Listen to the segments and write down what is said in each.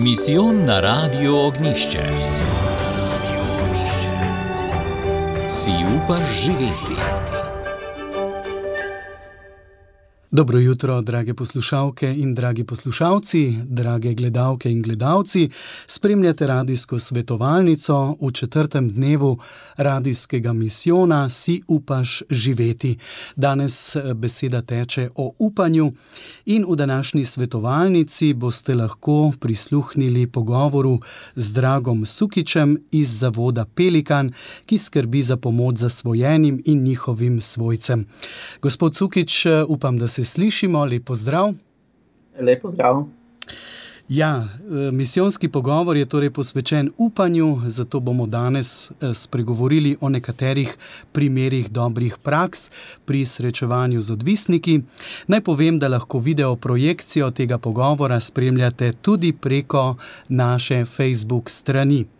Misijon na Radio Ognišče. Si upaš živeti? Dobro jutro, drage poslušalke in dragi poslušalci, drage gledalke in gledalci. Spremljate radijsko svetovalnico v četrtem dnevu radijskega misijona Si upaš živeti. Danes eh, beseda teče o upanju in v današnji svetovalnici boste lahko prisluhnili pogovoru z Dragom Sukičem iz zavoda Pelikan, ki skrbi za pomoč zasvojenim in njihovim svojcem. Gospod Sukič, eh, upam, da se se slišimo, lepo zdrav. Lepo zdrav. Ja, e, misijonski pogovor je torej posvečen upanju, zato bomo danes e, spregovorili o nekaterih primerih dobrih praks pri srečevanju z odvisniki. Naj povem, da lahko video projekcijo tega pogovora spremljate tudi preko naše Facebook strani.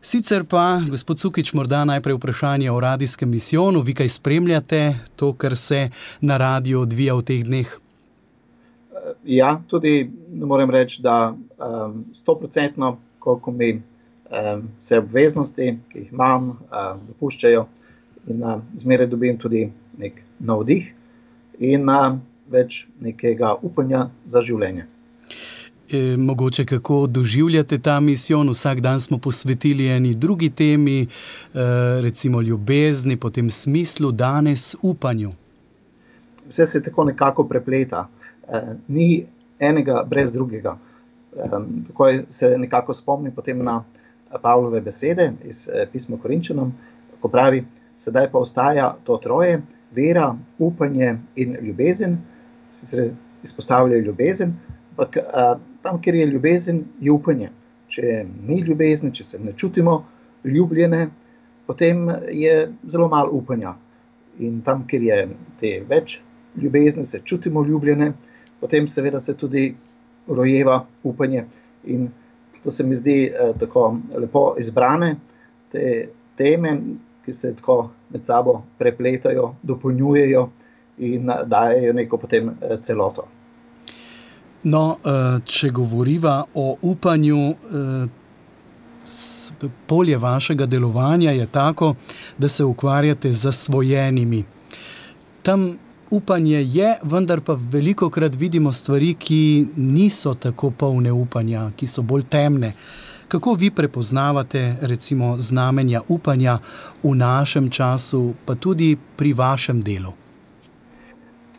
Sicer pa, gospod Cukič, morda najprej vprašanje o radijskem misijonu. Vi kaj spremljate to, kar se na radiju odvija v teh dneh? Ja, tudi moram reči, da um, stoprocentno, um, koliko mi um, vse obveznosti, ki jih imam, um, dopuščajo, in uh, zmeraj dobim tudi nek nov dih in uh, več nekega upanja za življenje. E, mogoče kako doživljate ta misijon. Vsak dan smo posvetili eni drugi temi, e, recimo ljubezni, potem smislu, danes upanju. Vse se tako nekako prepleta, e, ni enega brez drugega. E, tako se nekako spomnim na Pavlove besede iz e, pisma Korinčanom, ko pravi: Sedaj pa ostaja to troje, vera, upanje in ljubezen, sicer izpostavljajo ljubezen. Ampak tam, kjer je ljubezen, je upanje. Če ni ljubezni, če se ne čutimo ljubljene, potem je zelo malo upanja. In tam, kjer je te več ljubezni, se čutimo ljubljene, potem seveda se tudi rojeva upanje. In to se mi zdi eh, tako lepo izbrane, te teme, ki se tako med sabo prepletajo, dopolnjujejo in dajo neko potem eh, celoto. No, eh, če govoriva o upanju, eh, polje vašega delovanja je tako, da se ukvarjate z zasvojenimi. Tam upanje je, vendar pa veliko krat vidimo stvari, ki niso tako polne upanja, ki so bolj temne. Kako vi prepoznavate, recimo, znamenja upanja v našem času, pa tudi pri vašem delu?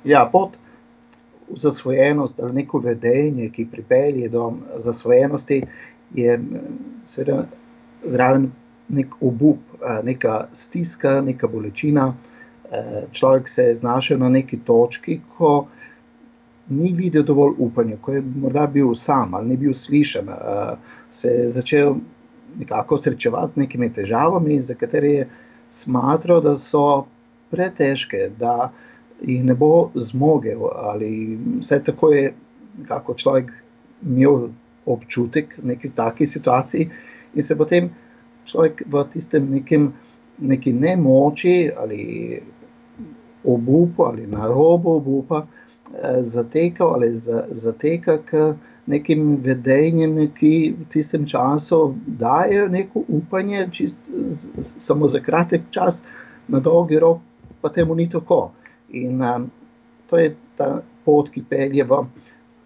Ja, pot zasvojenost ali neko vedenje, ki pripelje do zasvojenosti, je seveda zraven nek obup, neka stiska, neka bolečina. Človek se je znašel na neki točki, ko ni videl dovolj upanja, ko je morda bil sam ali ni bil slišen, se je začel nekako srečevati z nekimi težavami, za katere je smatral, da so pretežke, da jih ne bo zmogel. Ali vse tako je, kako človek imel občutek v neki taki situaciji, in se potem človek v tistem nekem, neki nemoči ali obupu ali na robu obupa. Eh, zatekal ali zateka k nekim vedenjem, ki v tistem času dajo neko upanje, čist, samo za kratek čas, na dolgi rok pa temu ni tako. In um, to je ta pot, ki pelje v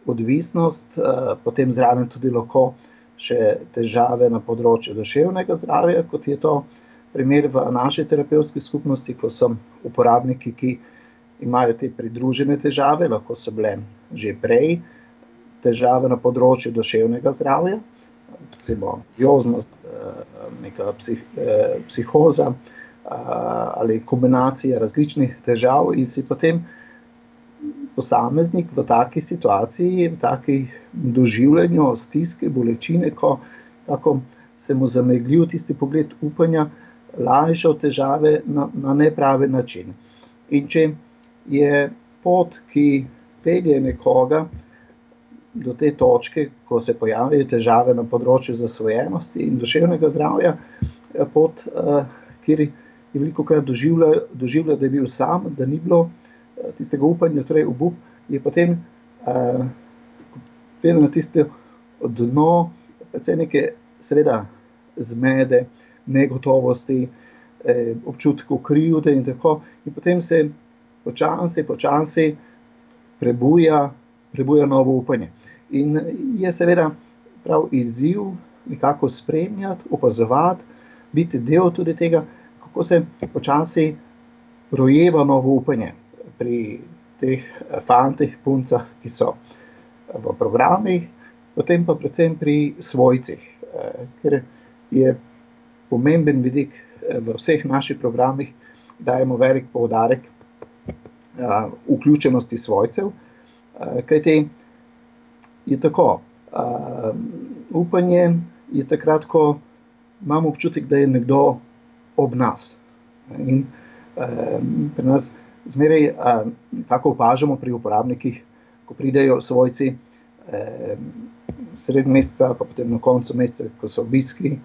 odvisnost, uh, potem zraven tudi lahko še težave na področju duševnega zdravja, kot je to primer v naši terapevtski skupnosti, ko so uporabniki, ki imajo te pridružene težave, lahko so bile že prej težave na področju duševnega zdravja, recimo joznost, uh, neka psih, uh, psihoza ali kombinacija različnih težav, in si potem posameznik v taki situaciji, v taki doživljanju stiske, bolečine, ko tako, se mu zameglil tisti pogled upanja, od težave na, na nepravi način. In če je pot, ki pelje nekoga do te točke, ko se pojavijo težave na področju zasvojenosti in duševnega zdravja, pot, kjer je je veliko krat doživljal, doživljal, da je bil sam, da ni bilo uh, tistega upanja, torej obup, je potem uh, na tisto dno, predvsem neke, seveda, zmede, negotovosti, eh, občutku krivde in tako. In potem se počasi, počasi prebuja, prebuja novo upanje. In je seveda prav izziv nekako spremljati, opazovati, biti del tudi tega, kako se počasi rojeva novo upanje pri teh fantih, puncah, ki so v programih, potem pa predvsem pri svojcih, eh, ker je pomemben vidik eh, v vseh naših programih, dajemo velik poudarek eh, vključenosti svojcev, kajti je tako, upanje je takrat, ko imamo občutek, da je nekdo ob nas. In pri nas zmeraj tako opažamo pri uporabnikih, ko pridejo svojci sred meseca, pa potem na koncu meseca, ko so obiski,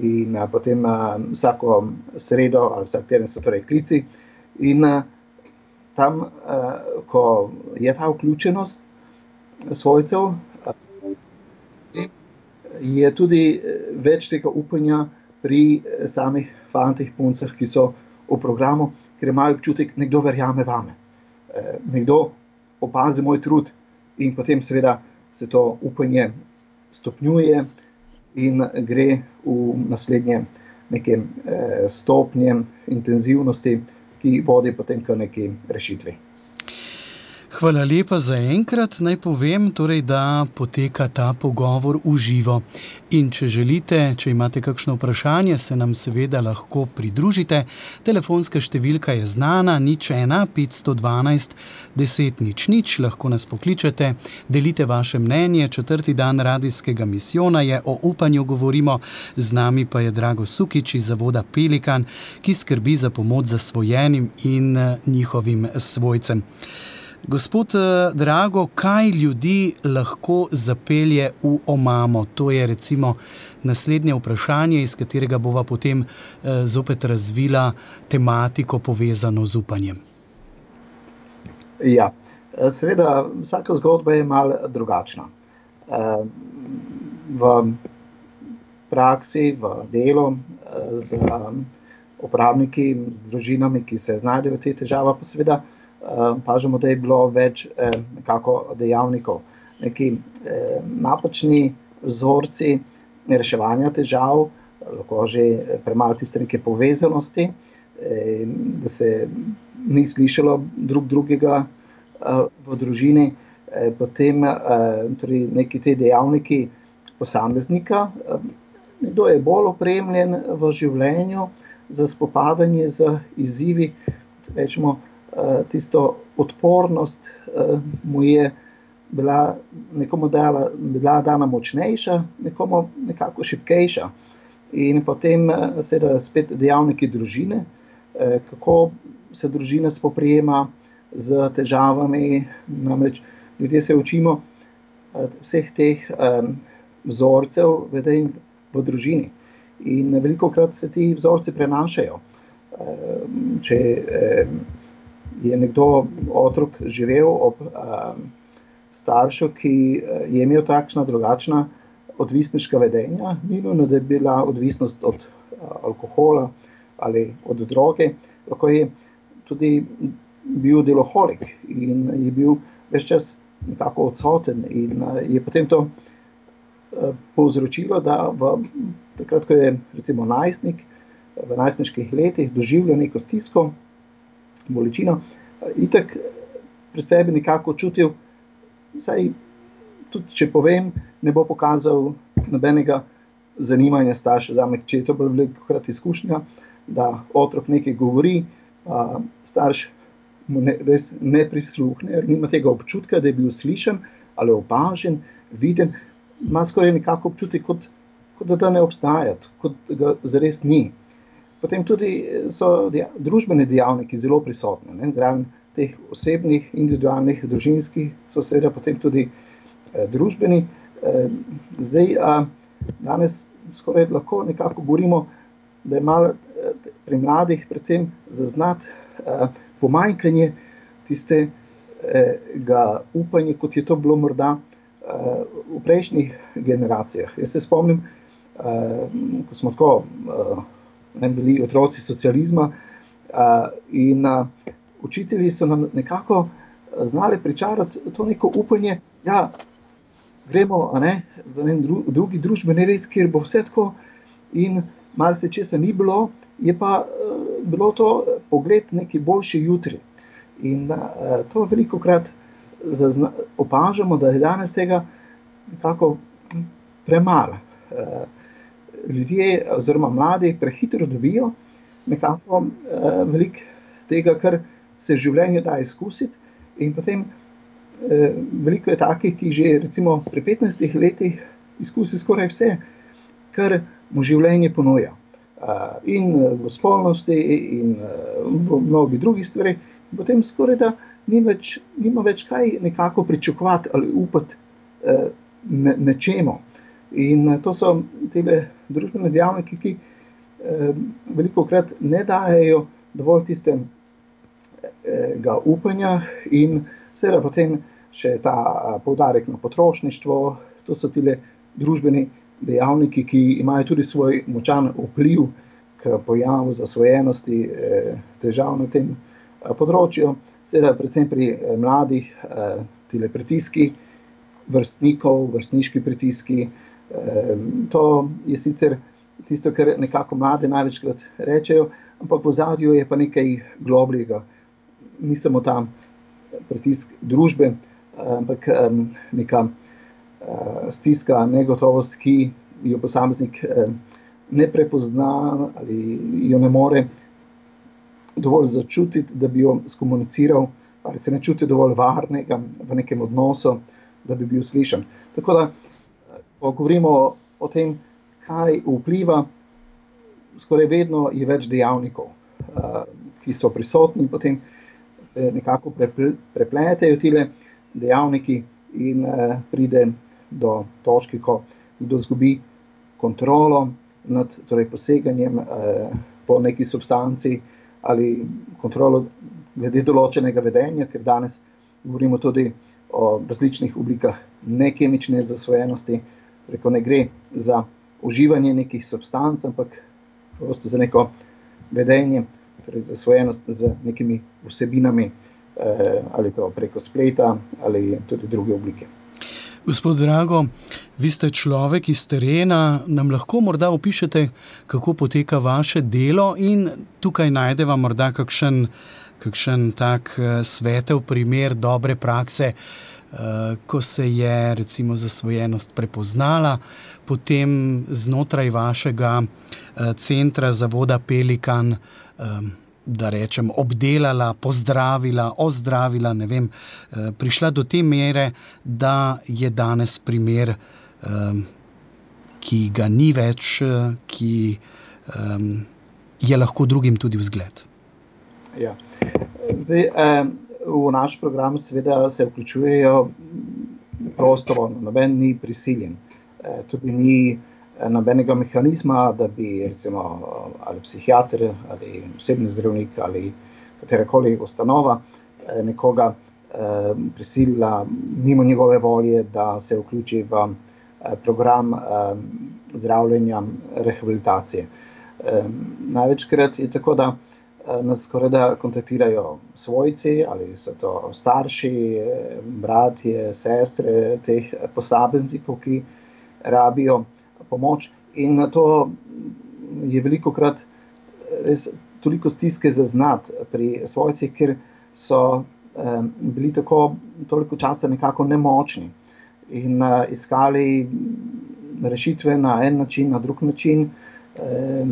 in a, potem a, vsako sredo ali vsak teden so torej klici. In a, tam, a, ko je ta vključenost svojcev, a, je tudi več tega upanja pri samih fantih, puncah, ki so v programu, ker imajo občutek, da nekdo verjame vame, e, nekdo opazi moj trud in potem seveda se to upanje stopnjuje in gre v naslednje neke eh, stopnje intenzivnosti, ki vodi potem k neki rešitvi. Hvala lepa za enkrat. Naj povem, torej, da poteka ta pogovor v živo. In če želite, če imate kakšno vprašanje, se nam seveda lahko pridružite. Telefonska številka je znana, nič ena, 512, 10 nič nič, lahko nas pokličete, delite vaše mnenje. Četrti dan radijskega misijona je o upanju govorimo, z nami pa je Drago Sukič iz Zavoda Pelikan, ki skrbi za pomoč zasvojenim in njihovim svojcem. Gospod eh, Drago, kaj ljudi lahko zapelje v omamo? To je recimo naslednje vprašanje, iz katerega bova potem eh, zopet razvila tematiko povezano z upanjem. Ja, eh, seveda, vsaka zgodba je malo drugačna. V praksi, v delu z uporabniki, z družinami, ki se znajdejo v teh težavah, pa seveda opažamo, da je bilo več eh, dejavnikov, neki eh, napačni vzorci reševanja težav, lahko že premalo tiste neke povezanosti, eh, da se ni slišalo drug drugega v družini, potem torej neki te dejavniki posameznika, kdo je bolj opremljen v življenju za spopadanje z izzivi, rečemo, Eh, tisto odpornost uh, mu je bila nekomu dala, bila dana močnejša, nekomu nekako šipkejša. In potem uh, seveda spet dejavniki družine, kako se družina spoprijema z težavami. Namreč ljudje se učimo vseh teh vzorcev vedenj v družini. In veliko krat se ti vzorci prenašajo. Če, je nekdo otrok živel ob um, staršu, ki eh, je imel takšna drugačna odvisniška vedenja, ni nujno, da je bila odvisnost od uh, alkohola ali od droge, lahko je tudi bil deloholik in je bil več čas nekako odsoten in uh, je potem to uh, povzročilo, da v takrat, ko je recimo najstnik, v najstniških letih doživljal neko stisko, bolečino, in tako pri sebi nekako čutil, saj tudi če povem, ne bo pokazal nobenega zanimanja starša za me, če je to bolj veliko krat izkušnja, da otrok nekaj govori, a, starš mu ne, res ne prisluhne, nima tega občutka, da je bil slišen ali opažen, viden, ima skoraj nekako občutek, kot, kot da ne obstaja, kot da ga zares ni. Potem tudi eh, so dja, družbeni dejavniki zelo prisotni. Ne? Zraven teh osebnih, individualnih, družinskih, so seveda potem tudi eh, družbeni. Eh, zdaj, a, danes skoraj lahko nekako govorimo, da je malo eh, pri mladih, predvsem zaznati eh, pomanjkanje tistega eh, upanja, kot je to bilo morda v prejšnjih generacijah. Jaz se spomnim, ko smo tako ne, bili otroci socializma in učitelji so nam nekako znali pričarati to neko upanje, da ja, gremo ne, v en drugi družbeni red, kjer bo vse tako in malo se česa ni bilo, je pa bilo to pogled neki boljši jutri. In to veliko krat opažamo, da je danes tega nekako premalo. Ljudje, oziroma mladi, prehitro dobijo nekako veliko tega, kar se v življenju da izkusiti, in potem veliko je takih, ki že recimo pri 15 letih izkusi skoraj vse, kar mu življenje ponuja. In v spolnosti, in v mnogih drugih stvareh, potem skoraj da ni več, nima več kaj nekako pričakovati ali upati eh, ne, nečemu. In eh, to so te družbene dejavniki, ki eh, veliko krat ne dajo dovolj tistega eh, upanja, in seveda potem še ta poudarek na potrošništvo. To so ti družbeni dejavniki, ki imajo tudi svoj močan vpliv k pojavu zasvojenosti, eh, težav na tem eh, področju seveda, predvsem pri eh, mladih, eh, ti pritiski, vrstnikov, vrstniški pritiski. Eh, to je sicer tisto, kar nekako mlade največkrat rečejo, ampak v zadju je pa nekaj globljega. Ni samo ta pritisk družbe, ampak neka stiska, negotovost, ki jo posameznik ne prepozna ali jo ne more dovolj začutiti, da bi jo skomuniciral, ali se ne čuti dovolj varnega v nekem odnosu, da bi bil slišen. Tako da, ko govorimo o tem, kaj vpliva, skoraj vedno je več dejavnikov, ki so prisotni, in potem se nekako prepletejo ti dejavniki, in pride do točke, ko kdo izgubi kontrolo nad torej poseganjem po neki substanci ali kontrolo glede določenega vedenja, ker danes govorimo tudi o različnih oblikah nekemične zasvojenosti, preko ne gre za uživanje nekih substanc, ampak prosto za neko vedenje, torej zasvojenost z nekimi vsebinami, eh, ali to preko spleta, ali tudi druge oblike. Gospod Drago, vi ste človek iz terena, nam lahko morda opišete, kako poteka vaše delo, in tukaj najdemo morda kakšen, kakšen tak eh, svetel primer dobre prakse, eh, ko se je recimo zasvojenost prepoznala, potem znotraj vašega eh, centra Zavoda Pelikan da rečem, obdelala, pozdravila, ozdravila, vem, eh, prišla do te mere, da je danes primer, eh, ki ga ni več, eh, ki je lahko drugim tudi vzgled. Ja. Zdaj, v naš program seveda se vključujejo prostovoljno, noben ni prisiljen. Tudi ni nobenega mehanizma, da bi recimo ali psihiater ali osebni zdravnik ali katerakoli ustanova eh, nekoga prisilila mimo njegove volje, da se vključi v program zdravljenja, rehabilitacije. Največkrat je tako, da nas skoraj da kontaktirajo svojci ali so to starši, bratje, sestre teh posameznikov, ki rabijo pomoč. In na to je veliko krat res toliko stiske zaznati pri svojcih, ker so eh, bili tako toliko časa nekako nemočni in eh, iskali rešitve na en način, na drug način. Eh,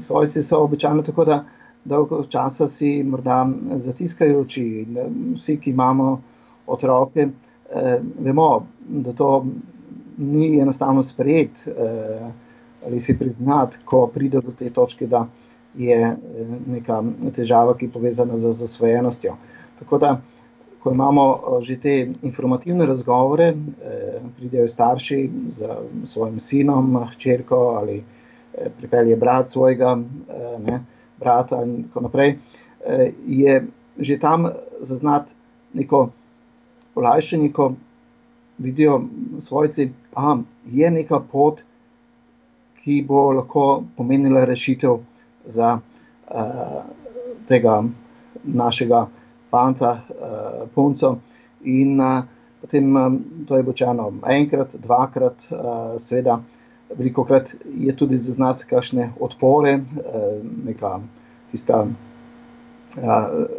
svojci so običajno tako, da dolgo časa si morda zatiskajo oči. Vsi, ki imamo otroke, eh, vemo, da to ni enostavno sprejeti eh, ali si priznati, ko pride do te točke, da je eh, neka težava, ki je povezana z zasvojenostjo. Tako da, ko imamo že te informativne razgovore, pridejo starši z svojim sinom, hčerko ali pripelje brat svojega ne, brata in tako naprej, je že tam zaznati neko olajšanje, vidijo svojci, da je neka pot, ki bo lahko pomenila rešitev za uh, tega našega fanta, uh, punco. In uh, potem um, to je bočano enkrat, dvakrat, uh, seveda, veliko krat je tudi zaznati kakšne odpore, uh, neka tista uh,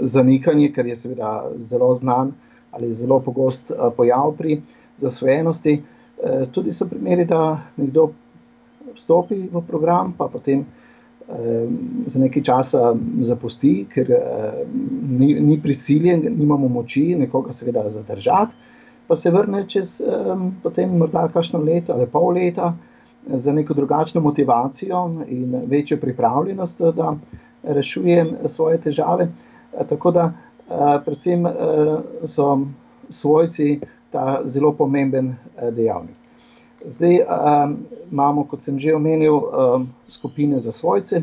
zanikanje, ker je seveda zelo znan ali zelo pogost uh, pojav pri zasvojenosti. Tudi so primeri, da nekdo vstopi v program, pa potem za nekaj časa zapusti, ker ni, ni prisiljen, nimamo moči nekoga seveda zadržati, pa se vrne čez potem morda kakšno leto ali pol leta za neko drugačno motivacijo in večjo pripravljenost, da rešuje svoje težave. Tako da predvsem so svojci ta zelo pomemben dejavnik. Zdaj imamo, kot sem že omenil, skupine za svojce,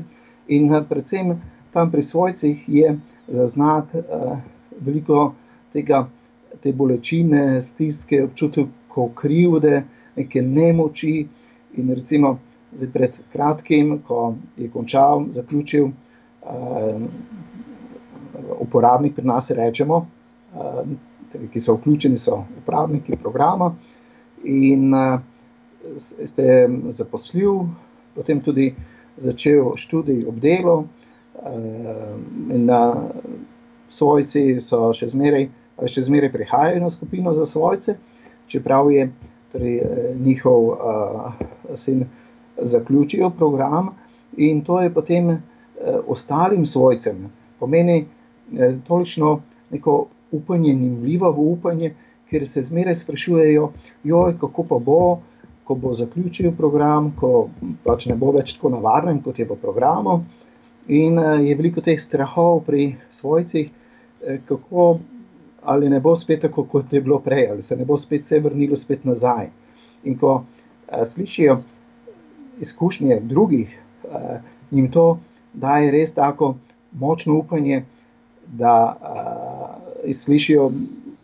in predvsem tam pri svojcih je zaznati veliko tega, te bolečine, stiske, občutek krivde, neke nemoči. In recimo pred kratkim, ko je končal, zaključil, um, uporabnik pri nas rečemo, um, ki so vključeni, so uporabniki programa. In uh, se je zaposlil, potem tudi začel študij obdelo. Eh, na svojci so še zmeraj, še zmeraj prihajajo na skupino za svojce, čeprav je torej, eh, njihov sin zaključil program, in to je potem uh, ostalim svojcem pomeni uh, točno neko upanje, in vliva v upanje, ker se zmeraj sprašujejo, joj, kako pa bo ko bo zaključil program, ko pač ne bo več tako navaren, kot je v programu. In je veliko teh strahov pri svojcih, eh, kako ali ne bo spet tako, kot je bilo prej, ali se ne bo spet vse vrnilo spet nazaj. In ko uh, slišijo izkušnje drugih, uh, jim to daje res tako močno upanje, da uh, slišijo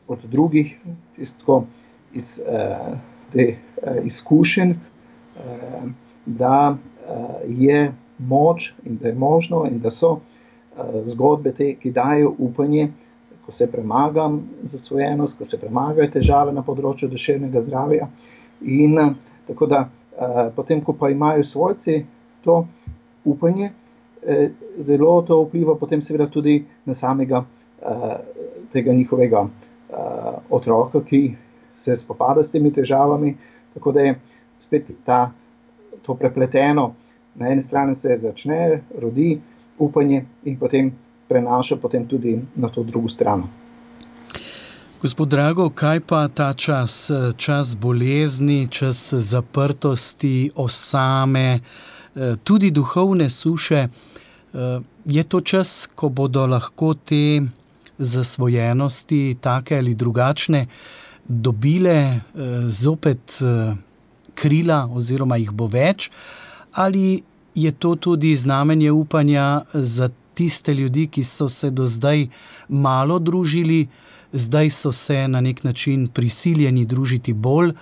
od drugih, isto iz. Uh, te uh, izkušenj, uh, da uh, je moč in da je možno, in da so uh, zgodbe te, ki dajo upanje, ko se premagam za svojenost, ko se premagajo težave na področju duševnega zdravja. In uh, tako da uh, potem, ko pa imajo svojci to upanje, uh, zelo to vpliva potem seveda tudi na samega uh, tega njihovega uh, otroka, ki se spopada s temi težavami. Tako da je spet ta, to prepleteno. Na eni strani se začne, rodi upanje in potem prenaša potem tudi na to drugo stran. Gospod Drago, kaj pa ta čas, čas bolezni, čas zaprtosti, osame, tudi duhovne suše? Je to čas, ko bodo lahko te zasvojenosti, take ali drugačne, dobile eh, zopet eh, krila, oziroma jih bo več, ali je to tudi znamenje upanja za tiste ljudi, ki so se do zdaj malo družili, zdaj so se na nek način prisiljeni družiti bolj,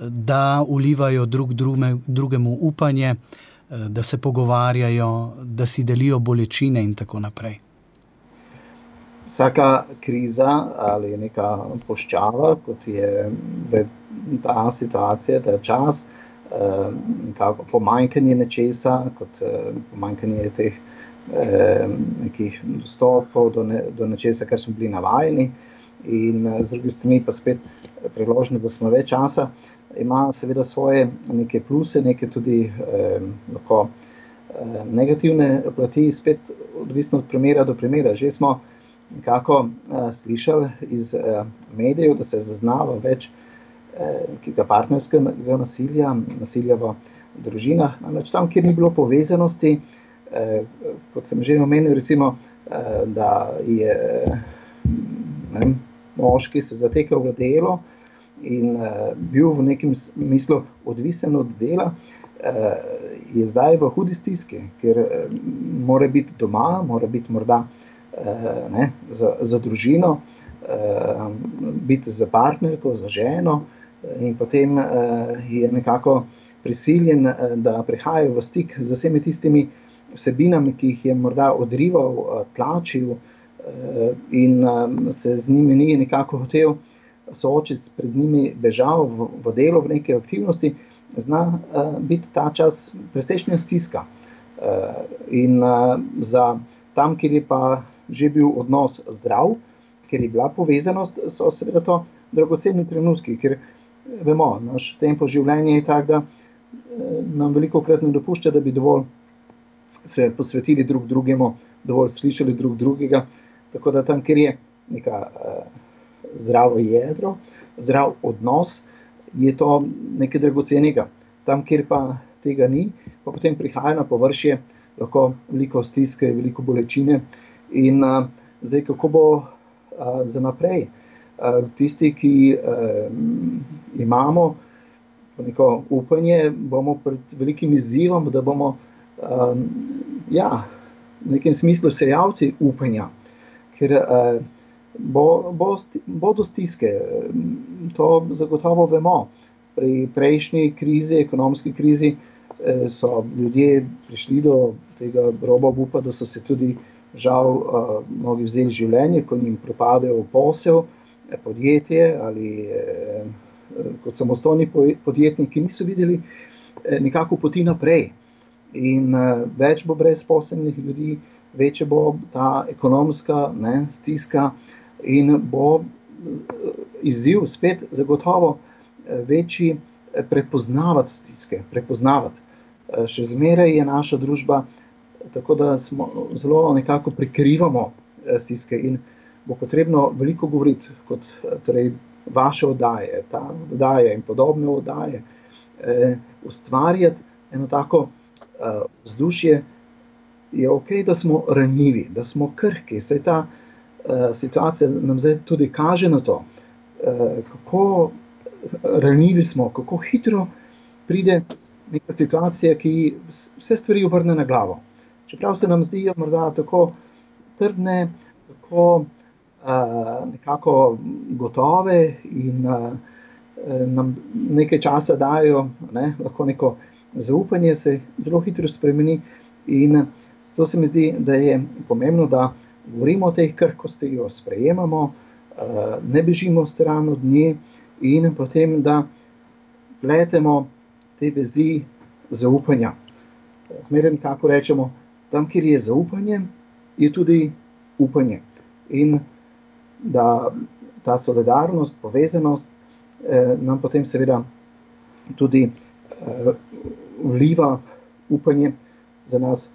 da ulivajo drug druge, drugemu upanje, da se pogovarjajo, da si delijo bolečine in tako naprej. Vsaka kriza ali neka poščava, kot je zdaj, ta situacija, ta čas, eh, nekako pomanjkanje nečesa, kot eh, pomanjkanje teh eh, nekih dostopov do, ne, do nečesa, kar smo bili navajeni, in z druge strani pa spet priložnost, da smo več časa, ima seveda svoje neke pluse, neke tudi lahko negativne plati, spet odvisno od primera do primera. Že smo nekako uh, slišali iz uh, medijev, da se zaznava več uh, partnerskega nasilja, nasilja v družinah. Namreč tam, kjer ni bilo povezanosti, uh, kot sem že omenil, recimo, uh, da je ne, moški se zatekel v delo in uh, bil v nekem smislu odvisen od dela. Je zdaj v hudi stiski, ker mora biti doma, mora biti morda uh, Eh, ne, za, za družino, eh, biti za partnerko, za ženo, in potem je nekako prisiljen, da prihajajo v stik z vsemi tistimi vsebinami, ki jih je morda odrival, tlačil in se z njimi ni nekako hotel soočiti, pred njimi bežal v, v delo, v neke aktivnosti, zna biti ta čas precejšnja stiska. In za tam, kjer je pa že bil odnos zdrav, ker je bila povezanost, so seveda to dragoceni trenutki, ker vemo, naš tempo življenja je tak, da eh, nam veliko krat ne dopušča, da bi dovolj se posvetili drug drugemu, dovolj slišali drug drugega. Tako da tam, kjer je neka uh, zdravo jedro, zdrav odnos, je to nekaj dragocenega. Tam, kjer pa tega ni, pa potem prihaja na površje, lahko veliko stiske, veliko bolečine. In uh, zdaj, kako bo za naprej. Tisti, ki imamo neko upanje, bomo pred velikim izzivom, da bomo ja, v nekem smislu sejavci upanja, ker bo, bo, bodo stiske. To zagotovo vemo. Pri prejšnji krizi, ekonomski krizi, so ljudje prišli do tega roba upa, da so se tudi žal uh, mnogi vzeli življenje, ko jim propadejo posel, eh, podjetje ali eh, kot samostojni podjetniki niso videli eh, nekako poti naprej. In uh, več bo brezposelnih ljudi, večja bo ta ekonomska ne, stiska in bo izziv spet zagotovo večji prepoznavati stiske, prepoznavati. Še zmeraj je naša družba tako da smo zelo nekako prikrivamo eh, stiske in bo potrebno veliko govoriti, kot eh, torej, vaše oddaje, ta oddaje in podobne oddaje, eh, ustvarjati eno tako eh, vzdušje, je ok, da smo ranljivi, da smo krhki. Vse ta eh, situacija nam zdaj tudi kaže na to, eh, kako ranljivi smo, kako hitro pride neka situacija, ki vse stvari obrne na glavo čeprav se nam zdijo morda tako trdne, tako uh, nekako gotove in uh, nam nekaj časa dajo, ne, lahko neko zaupanje se zelo hitro spremeni. In zato se mi zdi, da je pomembno, da govorimo o tej krhkosti, jo sprejemamo, uh, ne bežimo stran od nje in potem, da pletemo te vezi zaupanja. Zmeraj nekako rečemo, tam, kjer je zaupanje, je tudi upanje. In da ta solidarnost, povezanost eh, nam potem seveda tudi eh, vliva upanje za nas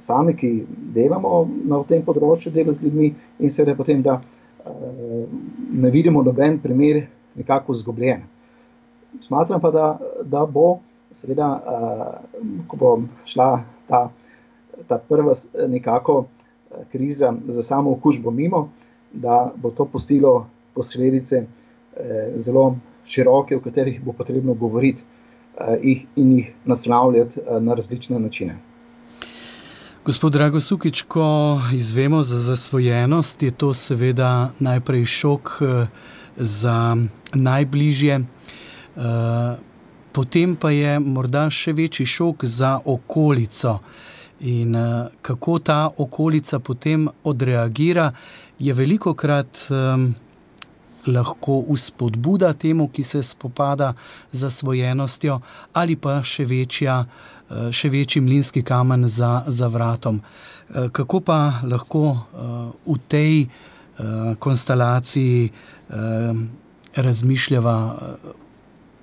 sami, ki delamo na tem področju, delo z ljudmi, in seveda potem, da eh, ne vidimo noben primer nekako zgubljen. Smatram pa, da, da bo, seveda, eh, ko bo šla ta ta prva nekako eh, kriza za samo okužbo mimo, da bo to postilo posledice zelo široke, o katerih bo potrebno govoriti eh, in jih naslavljati na različne načine. Gospod Drago Sukič, ko izvemo za zasvojenost, je to seveda najprej šok za najbližje, potem pa je morda še večji šok za okolico. In kako ta okolica potem odreagira, je veliko krat um, lahko uspodbuda temu, ki se spopada z zasvojenostjo, ali pa še, večja, uh, še večji mlinski kamen za, za vratom. Uh, kako pa lahko uh, v tej konstelaciji razmišljava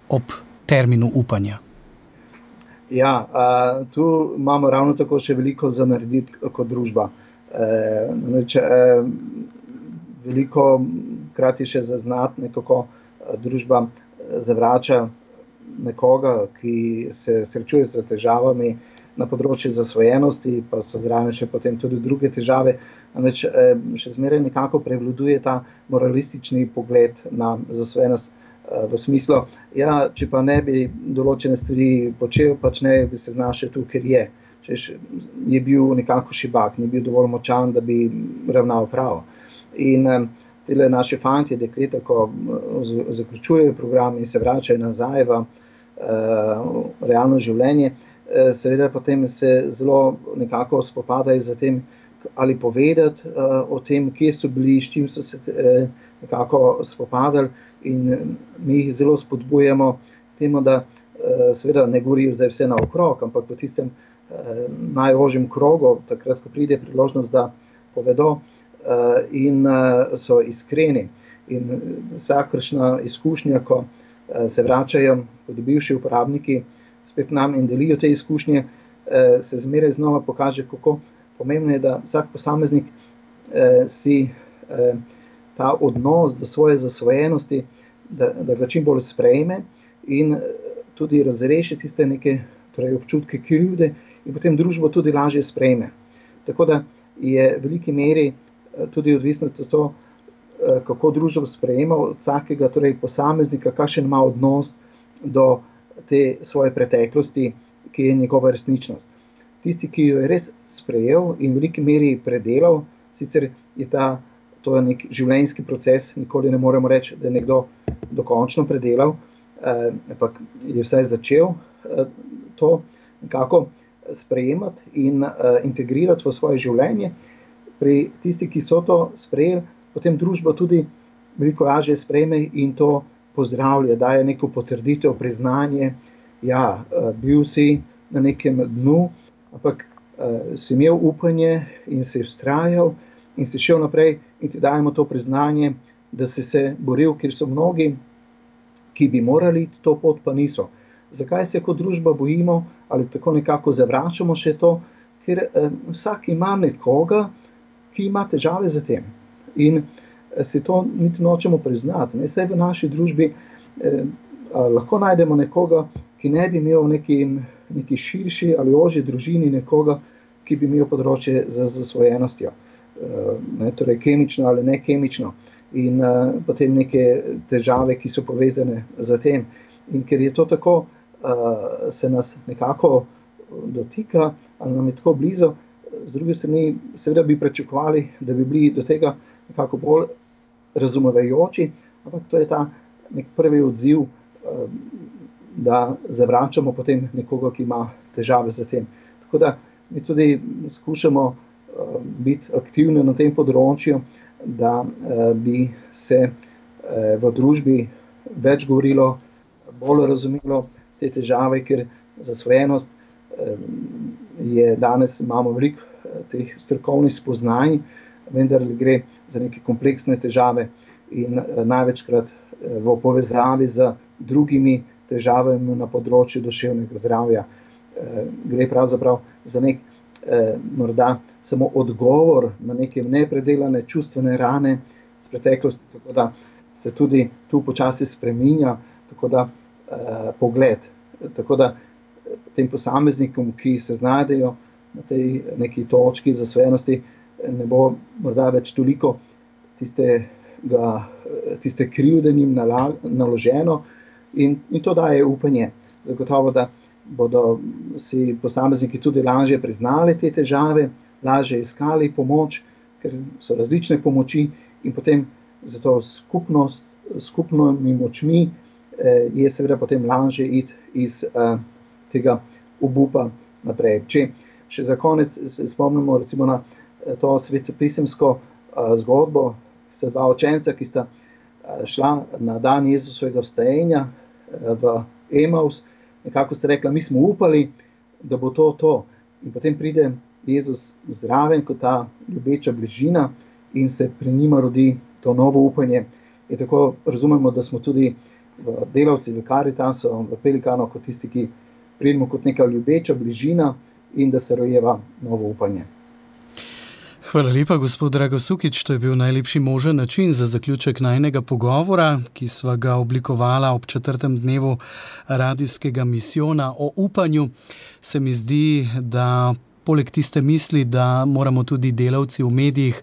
ob terminu upanja? Ja, a, tu imamo ravno tako še veliko za narediti kot družba. E, neč, e, veliko krat je še zaznati, kako družba e, zavrača nekoga, ki se srečuje z težavami na področju zasvojenosti, pa so zraven še potem tudi druge težave. Neč, e, še zmeraj nekako prevladuje ta moralistični pogled na zasvojenost v smislu, ja, če pa ne bi določene stvari počel, pač ne bi se znašel tu, ker je. Češ, je bil nekako šibak, ni bil dovolj močan, da bi ravnal prav. In te naše fantje, dekleta, ko zaključujejo program in se vračajo nazaj v uh, realno življenje, uh, seveda potem se zelo nekako spopadajo z tem, ali povedati uh, o tem, kje so bili, s čim so se uh, nekako spopadali. In mi jih zelo spodbujamo temu, da uh, seveda ne govorijo za vse naokrog, ampak v tistem uh, najožjem krogu, takrat, ko pride priložnost, da povedo. Eh, in eh, so iskreni. In eh, vsakršna izkušnja, ko se vračajo kot bivši uporabniki spet nam in delijo te izkušnje, se zmeraj znova pokaže, kako pomembno je, da vsak posameznik si ta odnos do svoje zasvojenosti, da, da ga čim bolj sprejme in tudi razreši tiste neke torej občutke krivde in potem družbo tudi lažje sprejme. Tako da je v veliki meri tudi odvisno od tega, eh, kako družba sprejema od vsakega torej posameznika, kakšen ima odnos do te svoje preteklosti, ki je njegova resničnost. Tisti, ki jo je res sprejel in v veliki meri predelal, sicer je ta, to je nek življenjski proces, nikoli ne moremo reči, da je nekdo dokončno predelal, eh, ampak je vsaj začel eh, to nekako sprejemati in integrirati v svoje življenje pri tistih, ki so to sprejeli, potem družba tudi veliko lažje sprejme in to pozdravlja, daje neko potrditev, priznanje. Ja, eh, bil si na nekem dnu, ampak uh, si imel upanje in si vztrajal in si šel naprej, in ti dajemo to priznanje, da si se boril, ker so mnogi, ki bi morali to pot, pa niso. Zakaj se kot družba bojimo ali tako nekako zavračamo še to? Ker uh, vsak ima nekoga, ki ima težave z tem. In eh, si to niti nočemo priznati. Ne? Saj v naši družbi eh, lahko najdemo nekoga, ki ne bi imel neki, neki širši ali ožji družini, nekoga, ki bi imel področje za zasvojenostjo, eh, ne? torej kemično ali ne kemično. In uh, potem neke težave, ki so povezane z tem. In ker je to tako, uh, se nas nekako dotika, ali nam je tako blizu, z druge strani, seveda bi pričakovali, da bi bili do tega nekako bolj razumevajoči, ampak to je ta nek prvi odziv, eh, da zavračamo potem nekoga, ki ima težave z tem. Tako da mi tudi skušamo eh, biti aktivni na tem področju, da eh, bi se v družbi več govorilo, bolj razumelo te težave, ker zasvojenost je danes imamo veliko teh strokovnih spoznanj, vendar gre za neke kompleksne težave in eh, največkrat eh, v povezavi z drugimi težavami na področju duševnega zdravja. Gre pravzaprav za nek morda samo odgovor na neke nepredelane čustvene rane iz preteklosti, tako da se tudi tu počasi spreminja, tako da pogled. Tako da tem posameznikom, ki se znajdejo na tej neki točki zasvojenosti, ne bo morda več toliko tistega, tiste krivde jim naloženo in, in to daje upanje. Zagotovo, da bodo si posamezniki tudi lažje priznali te težave, lažje iskali pomoč, ker so različne pomoči in potem za to skupnost, skupnimi močmi eh, je seveda potem lažje iti iz eh, tega obupa naprej. Če še za konec se spomnimo na eh, to svetopisemsko uh, zgodbo, se dva učenca, ki sta šla na dan Jezusovega vstajenja uh, v Emaus, nekako sta rekla, mi smo upali, da bo to to. In potem pride Jezus zraven kot ta ljubeča bližina in se pri njima rodi to novo upanje. In tako razumemo, da smo tudi delavci v Karitasu, v Pelikanu, kot tisti, ki pridemo kot neka ljubeča bližina in da se rojeva novo upanje. Hvala lepa, gospod Dragosukič. To je bil najlepši možen način za zaključek najnega pogovora, ki sva ga oblikovala ob četrtem dnevu radijskega misijona o upanju. Se mi zdi, da poleg tiste misli, da moramo tudi delavci v medijih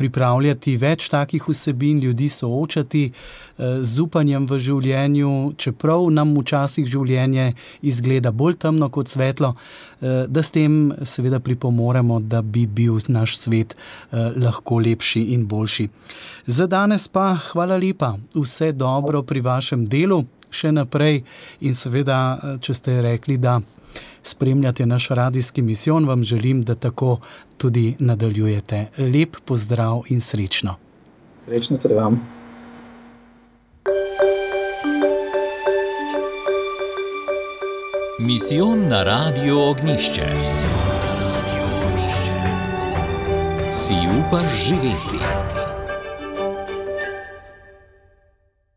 pripravljati več takih vsebin, ljudi soočati z upanjem v življenju, čeprav nam včasih življenje izgleda bolj temno kot svetlo, da s tem seveda pripomoremo, da bi bil naš svet lahko lepši in boljši. Za danes pa hvala lepa, vse dobro pri vašem delu še naprej. In seveda, če ste rekli, da spremljate naš radijski misijon, vam želim, da tako tudi nadaljujete. Lep pozdrav in srečno. Srečno tudi vam. Misijon na Radio Ognišče. Si upaš živeti?